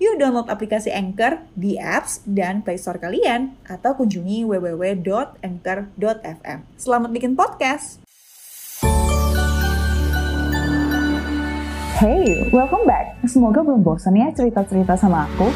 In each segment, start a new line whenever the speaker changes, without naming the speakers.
Yuk download aplikasi Anchor di apps dan Play Store kalian atau kunjungi www.anchor.fm. Selamat bikin podcast.
Hey, welcome back. Semoga belum bosan ya cerita-cerita sama aku.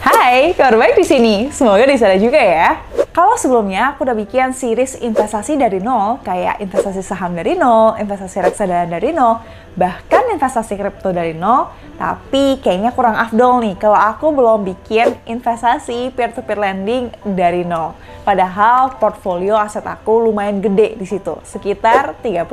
Hai, kabar baik di sini. Semoga di sana juga ya. Kalau sebelumnya aku udah bikin series investasi dari nol, kayak investasi saham dari nol, investasi reksadana dari nol, bahkan investasi kripto dari nol, tapi kayaknya kurang afdol nih kalau aku belum bikin investasi peer-to-peer lending dari nol. Padahal portfolio aset aku lumayan gede di situ, sekitar 30%.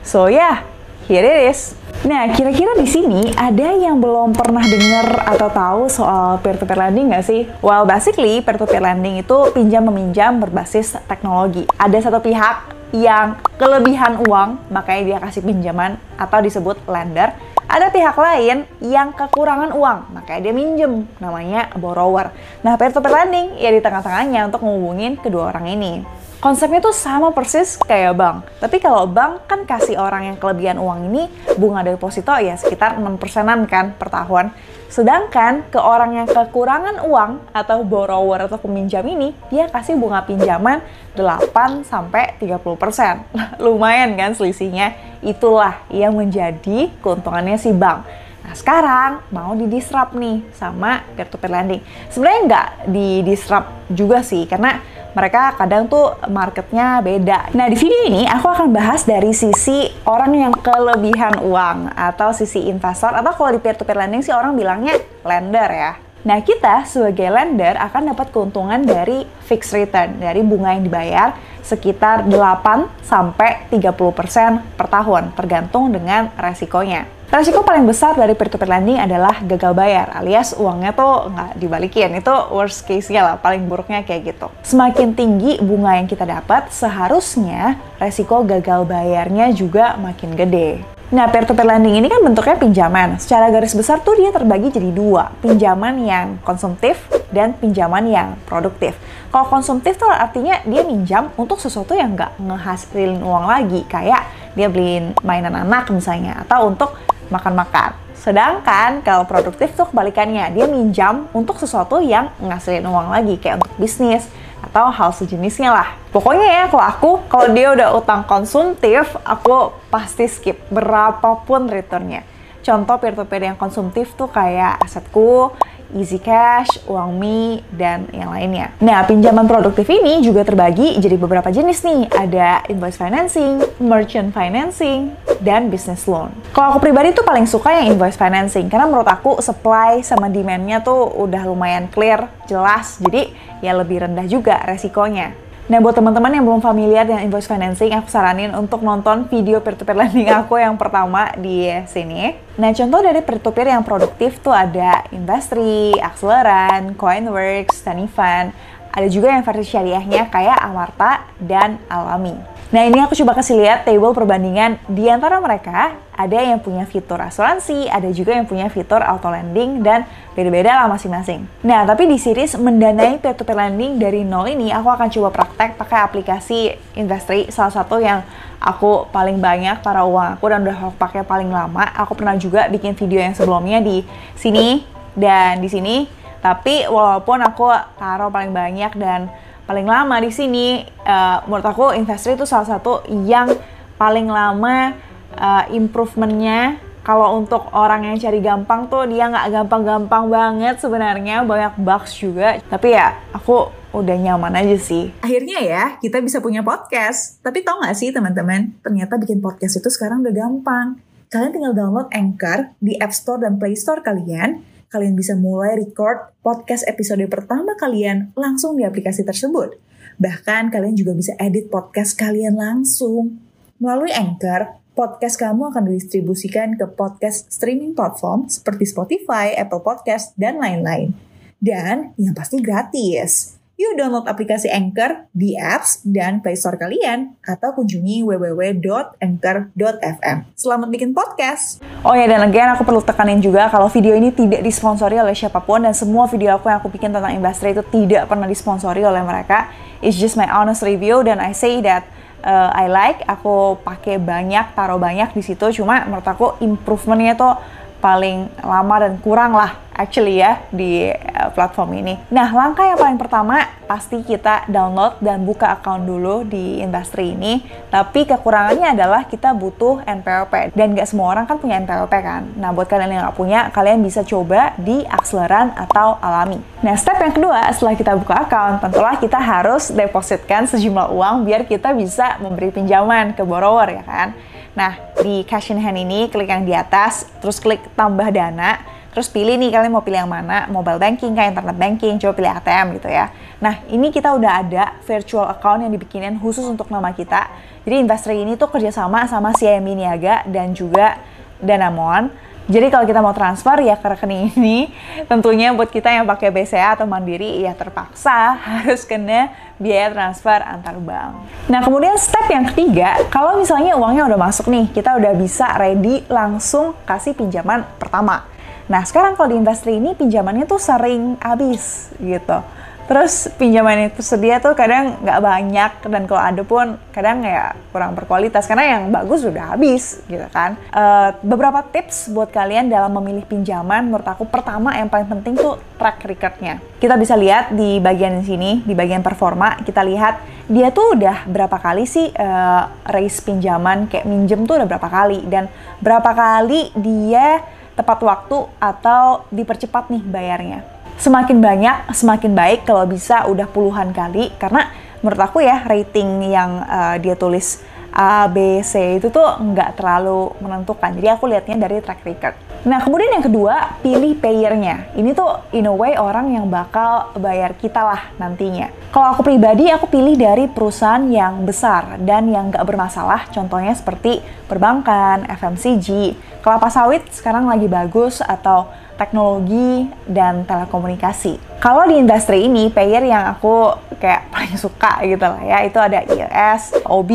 So ya, yeah, here it is. Nah, kira-kira di sini ada yang belum pernah dengar atau tahu soal peer-to-peer lending nggak sih? Well, basically peer-to-peer lending itu pinjam meminjam berbasis teknologi. Ada satu pihak yang kelebihan uang, makanya dia kasih pinjaman atau disebut lender. Ada pihak lain yang kekurangan uang, makanya dia minjem, namanya borrower. Nah, peer-to-peer lending ya di tengah-tengahnya untuk menghubungin kedua orang ini. Konsepnya tuh sama persis kayak bank. Tapi kalau bank kan kasih orang yang kelebihan uang ini bunga deposito ya sekitar 6 persenan kan per tahun. Sedangkan ke orang yang kekurangan uang atau borrower atau peminjam ini, dia kasih bunga pinjaman 8 sampai 30 persen. Lumayan kan selisihnya? Itulah yang menjadi keuntungannya si bank. Nah sekarang mau didisrupt nih sama peer-to-peer lending. Sebenarnya nggak didisrupt juga sih, karena mereka kadang tuh marketnya beda. Nah di video ini aku akan bahas dari sisi orang yang kelebihan uang atau sisi investor atau kalau di peer-to-peer lending sih orang bilangnya lender ya. Nah kita sebagai lender akan dapat keuntungan dari fixed return, dari bunga yang dibayar sekitar 8 sampai 30% per tahun tergantung dengan resikonya. Resiko paling besar dari peer-to-peer lending adalah gagal bayar, alias uangnya tuh nggak dibalikin. Itu worst case-nya lah, paling buruknya kayak gitu. Semakin tinggi bunga yang kita dapat, seharusnya resiko gagal bayarnya juga makin gede. Nah, peer-to-peer lending ini kan bentuknya pinjaman. Secara garis besar tuh dia terbagi jadi dua. Pinjaman yang konsumtif dan pinjaman yang produktif. Kalau konsumtif tuh artinya dia minjam untuk sesuatu yang nggak ngehasilin uang lagi. Kayak dia beliin mainan anak misalnya. Atau untuk makan-makan. Sedangkan kalau produktif tuh kebalikannya, dia minjam untuk sesuatu yang ngasilin uang lagi, kayak untuk bisnis atau hal sejenisnya lah. Pokoknya ya kalau aku, kalau dia udah utang konsumtif, aku pasti skip berapapun returnnya. Contoh peer-to-peer yang konsumtif tuh kayak asetku, Easy Cash, Uang Mi, dan yang lainnya. Nah, pinjaman produktif ini juga terbagi jadi beberapa jenis nih. Ada invoice financing, merchant financing, dan business loan. Kalau aku pribadi tuh paling suka yang invoice financing, karena menurut aku supply sama demand-nya tuh udah lumayan clear, jelas, jadi ya lebih rendah juga resikonya. Nah, buat teman-teman yang belum familiar dengan invoice financing, aku saranin untuk nonton video peer-to-peer lending aku yang pertama di sini. Nah, contoh dari peer-to-peer yang produktif tuh ada Investri, Acceleran, Coinworks, Tanifan. Ada juga yang versi syariahnya kayak Amarta dan Alami. Nah ini aku coba kasih lihat table perbandingan di antara mereka ada yang punya fitur asuransi, ada juga yang punya fitur auto lending dan beda-beda lah masing-masing. Nah tapi di series mendanai peer-to-peer lending dari nol ini aku akan coba praktek pakai aplikasi Investri salah satu yang aku paling banyak taruh uang aku dan udah aku pakai paling lama. Aku pernah juga bikin video yang sebelumnya di sini dan di sini. Tapi walaupun aku taruh paling banyak dan paling lama di sini uh, menurut aku Investri itu salah satu yang paling lama uh, improvementnya. Kalau untuk orang yang cari gampang tuh dia nggak gampang-gampang banget sebenarnya. Banyak bugs juga. Tapi ya aku udah nyaman aja sih.
Akhirnya ya kita bisa punya podcast. Tapi tau nggak sih teman-teman ternyata bikin podcast itu sekarang udah gampang. Kalian tinggal download Anchor di App Store dan Play Store kalian kalian bisa mulai record podcast episode pertama kalian langsung di aplikasi tersebut. Bahkan kalian juga bisa edit podcast kalian langsung. Melalui Anchor, podcast kamu akan didistribusikan ke podcast streaming platform seperti Spotify, Apple Podcast, dan lain-lain. Dan yang pasti gratis. Yuk download aplikasi Anchor di apps dan Play Store kalian atau kunjungi www.anchor.fm. Selamat bikin podcast.
Oh ya dan again aku perlu tekanin juga kalau video ini tidak disponsori oleh siapa pun dan semua video aku yang aku bikin tentang industri itu tidak pernah disponsori oleh mereka. It's just my honest review dan I say that uh, I like, aku pakai banyak, taruh banyak di situ. Cuma menurut aku improvementnya tuh paling lama dan kurang lah actually ya di uh, platform ini. Nah, langkah yang paling pertama pasti kita download dan buka account dulu di industri ini. Tapi kekurangannya adalah kita butuh NPWP dan nggak semua orang kan punya NPWP kan. Nah, buat kalian yang nggak punya, kalian bisa coba di Akseleran atau Alami. Nah, step yang kedua setelah kita buka account, tentulah kita harus depositkan sejumlah uang biar kita bisa memberi pinjaman ke borrower ya kan. Nah, di cash in hand ini klik yang di atas, terus klik tambah dana, terus pilih nih kalian mau pilih yang mana, mobile banking kayak internet banking, coba pilih ATM gitu ya. Nah, ini kita udah ada virtual account yang dibikinin khusus untuk nama kita. Jadi investor ini tuh kerjasama sama CIMB Niaga dan juga Danamon jadi kalau kita mau transfer ya ke rekening ini, tentunya buat kita yang pakai BCA atau Mandiri ya terpaksa harus kena biaya transfer antar bank. Nah kemudian step yang ketiga, kalau misalnya uangnya udah masuk nih, kita udah bisa ready langsung kasih pinjaman pertama. Nah sekarang kalau di industri ini pinjamannya tuh sering habis gitu terus pinjaman itu tersedia tuh kadang nggak banyak dan kalau ada pun kadang ya kurang berkualitas karena yang bagus sudah habis gitu kan. Uh, beberapa tips buat kalian dalam memilih pinjaman menurut aku pertama yang paling penting tuh track recordnya. Kita bisa lihat di bagian sini di bagian performa kita lihat dia tuh udah berapa kali sih uh, raise pinjaman kayak minjem tuh udah berapa kali dan berapa kali dia tepat waktu atau dipercepat nih bayarnya semakin banyak semakin baik kalau bisa udah puluhan kali karena menurut aku ya rating yang uh, dia tulis A, B, C itu tuh nggak terlalu menentukan. Jadi aku lihatnya dari track record. Nah, kemudian yang kedua, pilih payernya. Ini tuh in a way orang yang bakal bayar kita lah nantinya. Kalau aku pribadi, aku pilih dari perusahaan yang besar dan yang nggak bermasalah. Contohnya seperti perbankan, FMCG, kelapa sawit sekarang lagi bagus, atau teknologi, dan telekomunikasi. Kalau di industri ini, payer yang aku kayak paling suka gitu lah ya, itu ada ILS, OB,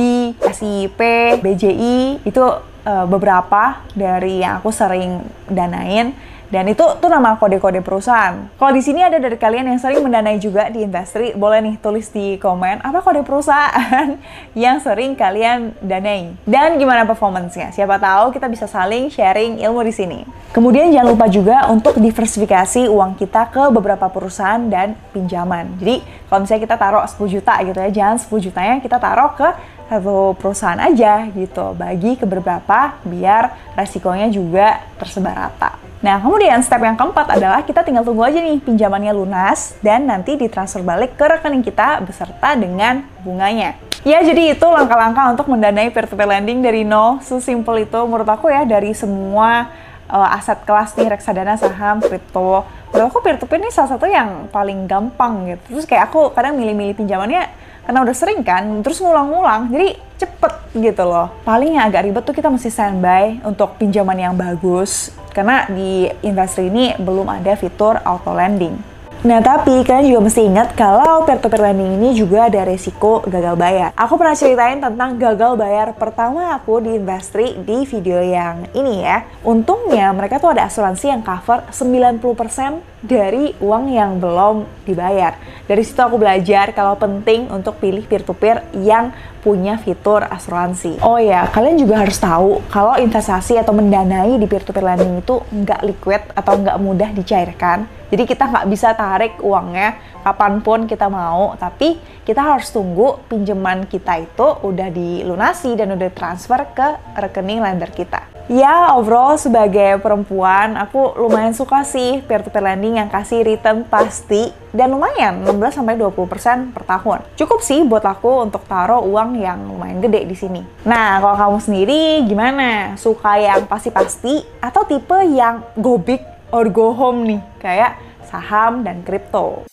SIP, BJI, itu uh, beberapa dari yang aku sering danain dan itu tuh nama kode-kode perusahaan. Kalau di sini ada dari kalian yang sering mendanai juga di industri, boleh nih tulis di komen apa kode perusahaan yang sering kalian danai. Dan gimana performance-nya? Siapa tahu kita bisa saling sharing ilmu di sini. Kemudian jangan lupa juga untuk diversifikasi uang kita ke beberapa perusahaan dan pinjaman. Jadi kalau misalnya kita taruh 10 juta gitu ya, jangan 10 jutanya kita taruh ke satu perusahaan aja gitu bagi ke beberapa biar resikonya juga tersebar rata. Nah, kemudian step yang keempat adalah kita tinggal tunggu aja nih pinjamannya lunas dan nanti ditransfer balik ke rekening kita beserta dengan bunganya. Ya, jadi itu langkah-langkah untuk mendanai peer-to-peer lending dari nol. Sesimpel itu menurut aku ya dari semua uh, aset kelas nih reksadana, saham, kripto. Menurut aku peer-to-peer ini salah satu yang paling gampang gitu. Terus kayak aku kadang milih-milih pinjamannya karena udah sering kan, terus ngulang-ngulang, jadi cepet gitu loh. Paling yang agak ribet tuh kita mesti standby untuk pinjaman yang bagus, karena di industri ini belum ada fitur auto lending. Nah, tapi kalian juga mesti ingat kalau peer-to-peer lending ini juga ada resiko gagal bayar. Aku pernah ceritain tentang gagal bayar pertama aku di industri di video yang ini ya. Untungnya mereka tuh ada asuransi yang cover 90% dari uang yang belum dibayar. Dari situ aku belajar kalau penting untuk pilih peer-to-peer yang punya fitur asuransi. Oh ya, kalian juga harus tahu kalau investasi atau mendanai di peer-to-peer lending itu nggak liquid atau nggak mudah dicairkan jadi kita nggak bisa tarik uangnya kapan pun kita mau, tapi kita harus tunggu pinjaman kita itu udah dilunasi dan udah transfer ke rekening lender kita. Ya, overall sebagai perempuan, aku lumayan suka sih peer-to-peer lending yang kasih return pasti dan lumayan 16-20% per tahun. Cukup sih buat aku untuk taruh uang yang lumayan gede di sini. Nah, kalau kamu sendiri gimana? Suka yang pasti-pasti atau tipe yang go big or go home nih, kayak saham dan kripto.